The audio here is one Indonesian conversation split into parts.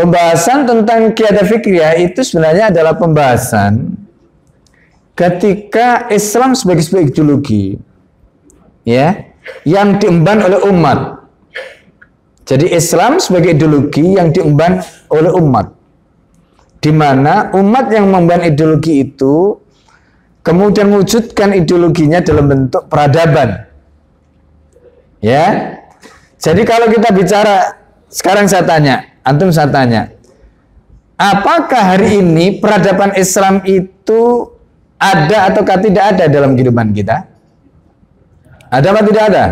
Pembahasan tentang kiada fikriyah itu sebenarnya adalah pembahasan ketika Islam sebagai sebuah ideologi ya yang diemban oleh umat. Jadi Islam sebagai ideologi yang diemban oleh umat. Di mana umat yang memban ideologi itu kemudian mewujudkan ideologinya dalam bentuk peradaban. Ya. Jadi kalau kita bicara sekarang saya tanya, antum saya tanya, apakah hari ini peradaban Islam itu ada ataukah tidak ada dalam kehidupan kita? Ada apa tidak ada?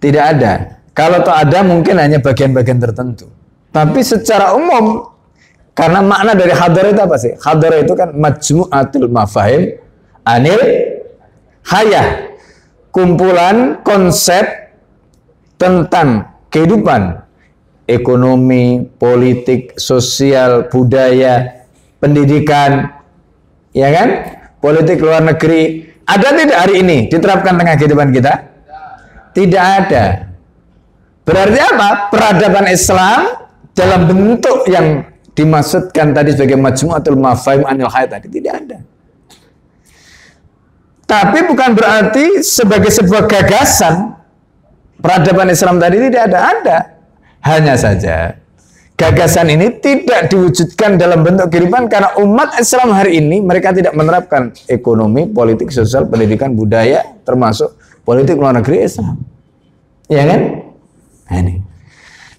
Tidak ada. Kalau tak ada mungkin hanya bagian-bagian tertentu. Tapi secara umum karena makna dari hadar itu apa sih? Hadar itu kan majmu'atul mafahim anil hayah. Kumpulan konsep tentang kehidupan ekonomi, politik, sosial, budaya, pendidikan, ya kan? Politik luar negeri. Ada tidak hari ini diterapkan tengah kehidupan kita? Tidak ada. Berarti apa? Peradaban Islam dalam bentuk yang dimaksudkan tadi sebagai majmu'atul mafahim anil hayat tadi tidak ada. Tapi bukan berarti sebagai sebuah gagasan peradaban Islam tadi tidak ada. Ada. Hanya saja gagasan ini tidak diwujudkan dalam bentuk kehidupan karena umat Islam hari ini mereka tidak menerapkan ekonomi, politik, sosial, pendidikan, budaya termasuk politik luar negeri Islam. Ya kan? Nah, ini.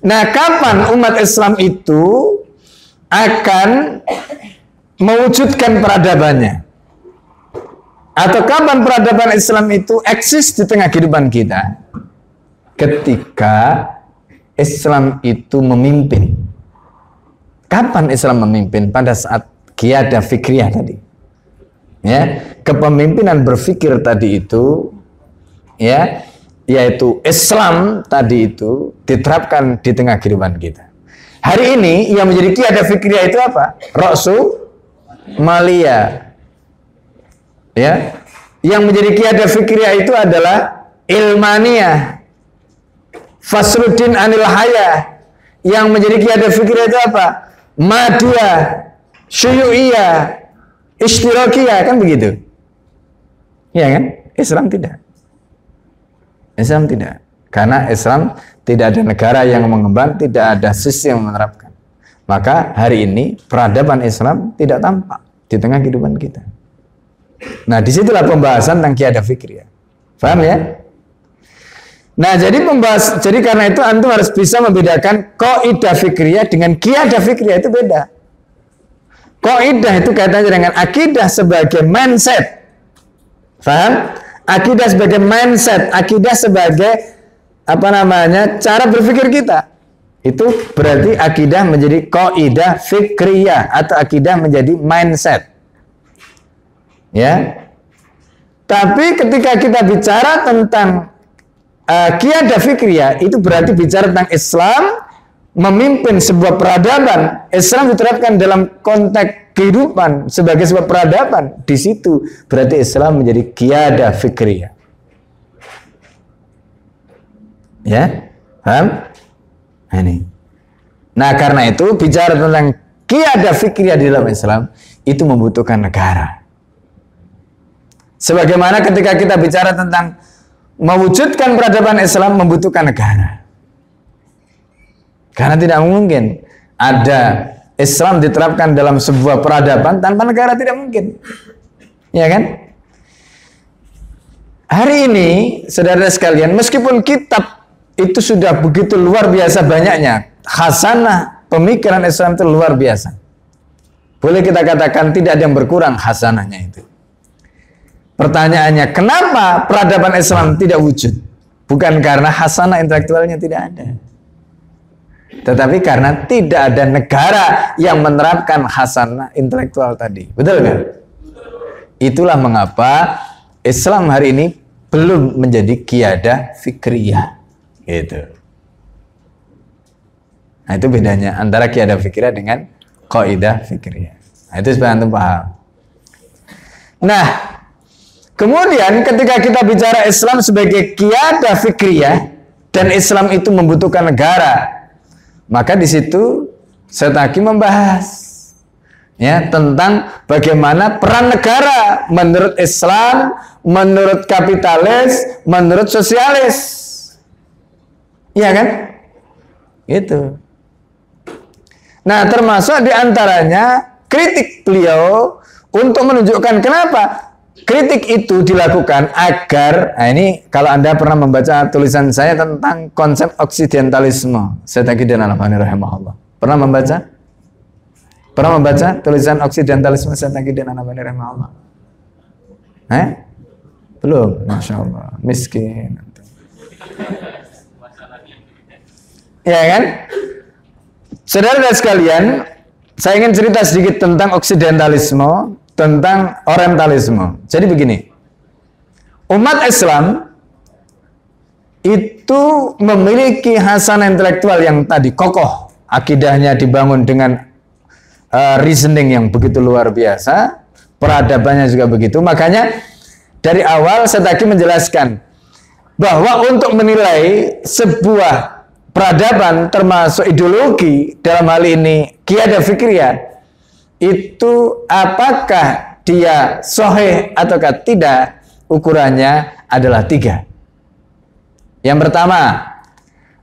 Nah, kapan umat Islam itu akan mewujudkan peradabannya. Atau kapan peradaban Islam itu eksis di tengah kehidupan kita? Ketika Islam itu memimpin. Kapan Islam memimpin? Pada saat kiada fikriyah tadi. Ya, kepemimpinan berfikir tadi itu ya, yaitu Islam tadi itu diterapkan di tengah kehidupan kita. Hari ini yang menjadi kiada fikriyah itu apa? Rasul Malia. Ya. Yang menjadi kiada fikriyah itu adalah ilmania. Fasruddin anil haya. Yang menjadi kiada fikriyah itu apa? Madya, syuyu'iyah, istirakiyah kan begitu. Ya kan? Islam tidak. Islam tidak. Karena Islam tidak ada negara yang mengemban, tidak ada sistem yang menerapkan. Maka hari ini peradaban Islam tidak tampak di tengah kehidupan kita. Nah, di situlah pembahasan tentang kiada fikriyah. Paham ya? Nah, jadi pembahas, jadi karena itu antum harus bisa membedakan kaidah fikriyah dengan kiada fikriyah itu beda. Kaidah itu kaitannya dengan akidah sebagai mindset. Paham? Akidah sebagai mindset, akidah sebagai apa namanya cara berpikir kita itu berarti akidah menjadi kaidah fikriyah atau akidah menjadi mindset ya tapi ketika kita bicara tentang uh, kiadah fikriyah itu berarti bicara tentang Islam memimpin sebuah peradaban Islam diterapkan dalam konteks kehidupan sebagai sebuah peradaban di situ berarti Islam menjadi kiadah fikriyah Ya, paham? Nah, ini. Nah, karena itu bicara tentang kiada fikriyah di dalam Islam itu membutuhkan negara. Sebagaimana ketika kita bicara tentang mewujudkan peradaban Islam membutuhkan negara. Karena tidak mungkin ada Islam diterapkan dalam sebuah peradaban tanpa negara tidak mungkin. Ya kan? Hari ini, saudara sekalian, meskipun kitab itu sudah begitu luar biasa banyaknya. Hasanah pemikiran Islam itu luar biasa. Boleh kita katakan tidak ada yang berkurang hasanahnya itu. Pertanyaannya, kenapa peradaban Islam tidak wujud? Bukan karena hasanah intelektualnya tidak ada. Tetapi karena tidak ada negara yang menerapkan hasanah intelektual tadi. Betul kan? Itulah mengapa Islam hari ini belum menjadi kiadah fikriyah. Itu. Nah itu bedanya antara kiadah fikirnya dengan kaidah fikirnya. Nah itu supaya antum paham. Nah, kemudian ketika kita bicara Islam sebagai kiadah fikriyah dan Islam itu membutuhkan negara, maka di situ Setaki membahas ya tentang bagaimana peran negara menurut Islam, menurut kapitalis, menurut sosialis. Iya kan? Itu. Nah, termasuk di antaranya kritik beliau untuk menunjukkan kenapa kritik itu dilakukan agar nah ini kalau anda pernah membaca tulisan saya tentang konsep oksidentalisme saya tadi dan rahimahullah. Pernah membaca? Pernah membaca tulisan oksidentalisme saya tadi dan rahimahullah. Eh? Belum masya Allah miskin. Ya kan? Saudara sekalian saya ingin cerita sedikit tentang oksidentalisme tentang orientalisme. Jadi begini, umat Islam itu memiliki hasanah intelektual yang tadi kokoh, akidahnya dibangun dengan uh, reasoning yang begitu luar biasa, peradabannya juga begitu. Makanya dari awal saya tadi menjelaskan bahwa untuk menilai sebuah peradaban termasuk ideologi dalam hal ini kiada fikriyah itu apakah dia soheh ataukah tidak ukurannya adalah tiga. Yang pertama,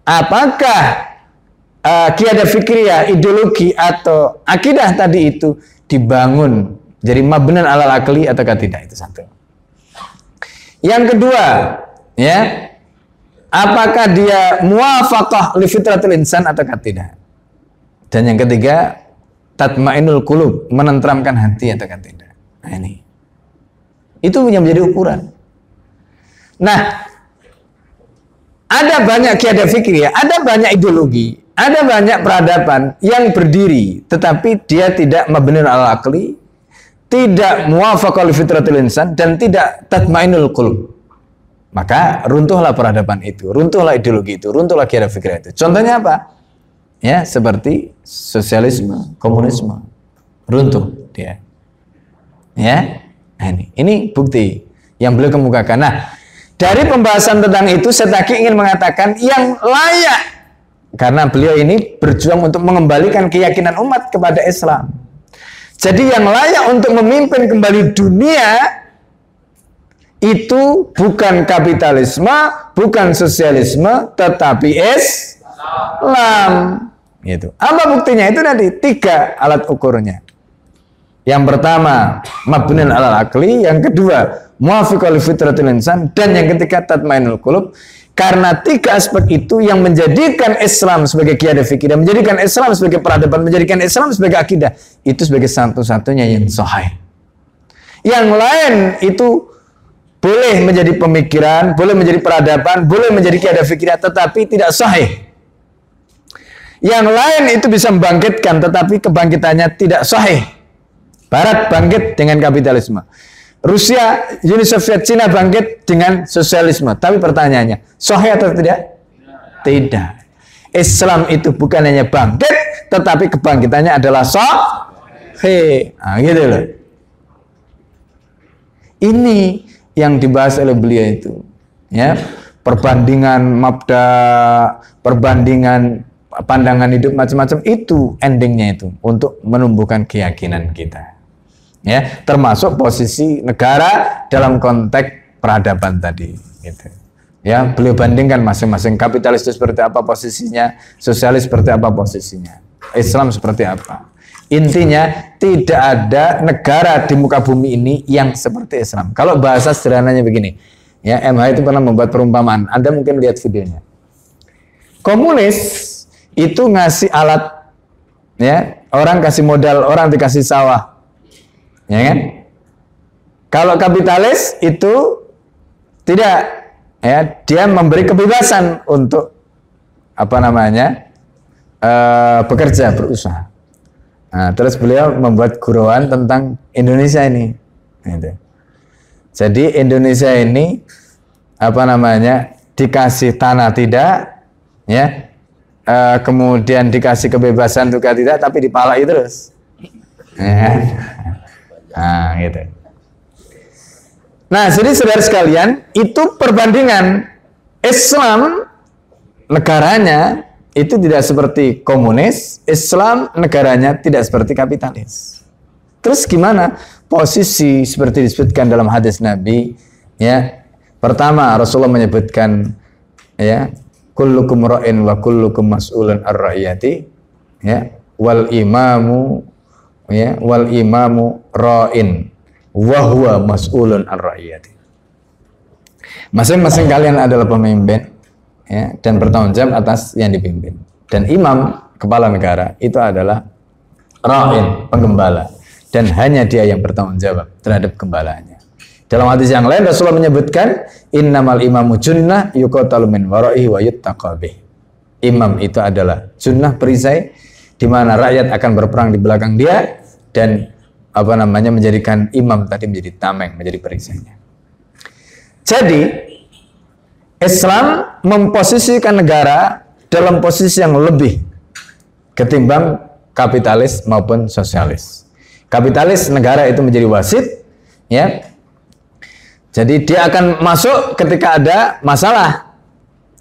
apakah uh, kiada fikriyah, ideologi atau akidah tadi itu dibangun jadi mabnan alal akli ataukah tidak itu satu. Yang kedua, ya, apakah dia muafakah li fitratil insan ataukah tidak? Dan yang ketiga, tatmainul kulub, menentramkan hati atau tidak. Nah, ini. Itu yang menjadi ukuran. Nah, ada banyak kiada fikri, ya, ada banyak ideologi, ada banyak peradaban yang berdiri, tetapi dia tidak mabnun al akli, tidak muwafaqah fitratil insan dan tidak tatmainul qulub. Maka runtuhlah peradaban itu, runtuhlah ideologi itu, runtuhlah kiada fikri itu. Contohnya apa? Ya seperti sosialisme, komunisme runtuh dia. Ya, nah, ini ini bukti yang beliau kemukakan. Nah, dari pembahasan tentang itu saya tak ingin mengatakan yang layak karena beliau ini berjuang untuk mengembalikan keyakinan umat kepada Islam. Jadi yang layak untuk memimpin kembali dunia itu bukan kapitalisme, bukan sosialisme, tetapi Islam. Gitu. Apa buktinya? Itu nanti tiga alat ukurnya. Yang pertama, mabnin alal akli. Yang kedua, muafiqal fitratil insan. Dan yang ketiga, tatmainul kulub. Karena tiga aspek itu yang menjadikan Islam sebagai kiada fikir, menjadikan Islam sebagai peradaban, menjadikan Islam sebagai akidah, itu sebagai satu-satunya yang sahih. Yang lain itu boleh menjadi pemikiran, boleh menjadi peradaban, boleh menjadi kiada fikir, tetapi tidak sahih. Yang lain itu bisa membangkitkan, tetapi kebangkitannya tidak sahih. Barat bangkit dengan kapitalisme. Rusia, Uni Soviet, Cina bangkit dengan sosialisme. Tapi pertanyaannya, sahih atau tidak? Tidak. Islam itu bukan hanya bangkit, tetapi kebangkitannya adalah sahih. Nah, gitu loh. Ini yang dibahas oleh beliau itu. Ya, perbandingan mabda, perbandingan pandangan hidup macam-macam itu endingnya itu untuk menumbuhkan keyakinan kita. Ya termasuk posisi negara dalam konteks peradaban tadi gitu. Ya beliau bandingkan masing-masing kapitalis itu seperti apa posisinya sosialis seperti apa posisinya Islam seperti apa. Intinya tidak ada negara di muka bumi ini yang seperti Islam. Kalau bahasa sederhananya begini ya MH itu pernah membuat perumpamaan. Anda mungkin lihat videonya. Komunis itu ngasih alat ya. Orang kasih modal orang dikasih sawah. Ya kan? Kalau kapitalis itu tidak ya dia memberi kebebasan untuk apa namanya uh, bekerja berusaha. Nah, terus beliau membuat guruan tentang Indonesia ini. Gitu. jadi Indonesia ini apa namanya dikasih tanah tidak ya uh, kemudian dikasih kebebasan juga tidak tapi dipalai terus nah gitu nah jadi saudara sekalian itu perbandingan Islam negaranya itu tidak seperti komunis, Islam negaranya tidak seperti kapitalis. Terus gimana? Posisi seperti disebutkan dalam hadis Nabi, ya. Pertama, Rasulullah menyebutkan ya, kullukum ra'in wa kullukum mas'ulun ar-ra'iyati, ya. Wal imamu ya, wal imamu ra'in wa huwa mas'ulun ar-ra'iyati. Masing-masing kalian adalah pemimpin ya, dan bertanggung jawab atas yang dipimpin. Dan imam kepala negara itu adalah ra'in, penggembala. Dan hanya dia yang bertanggung jawab terhadap gembalanya. Dalam hadis yang lain Rasulullah menyebutkan innamal imamu junnah yuqatalu min wara'ihi wa yuttaqabih. Imam itu adalah sunnah perisai di mana rakyat akan berperang di belakang dia dan apa namanya menjadikan imam tadi menjadi tameng, menjadi perisainya. Jadi Islam memposisikan negara dalam posisi yang lebih ketimbang kapitalis maupun sosialis. Kapitalis negara itu menjadi wasit, ya. Jadi dia akan masuk ketika ada masalah.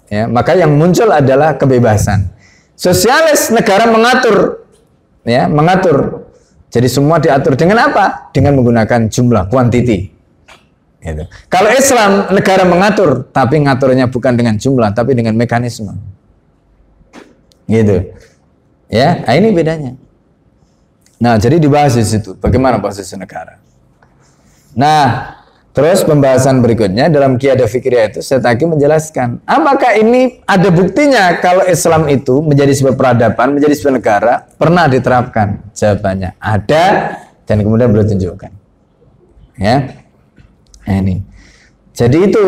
Ya, maka yang muncul adalah kebebasan. Sosialis negara mengatur, ya, mengatur. Jadi semua diatur dengan apa? Dengan menggunakan jumlah, kuantiti. Gitu. Kalau Islam negara mengatur, tapi ngaturnya bukan dengan jumlah, tapi dengan mekanisme. Gitu. Ya, nah ini bedanya. Nah, jadi dibahas di situ bagaimana posisi negara. Nah, terus pembahasan berikutnya dalam kiada fikriyah itu saya tadi menjelaskan, apakah ini ada buktinya kalau Islam itu menjadi sebuah peradaban, menjadi sebuah negara pernah diterapkan? Jawabannya ada dan kemudian beliau tunjukkan. Ya. Nah, ini. Jadi itu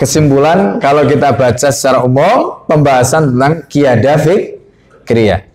kesimpulan kalau kita baca secara umum pembahasan tentang kiada fikriyah.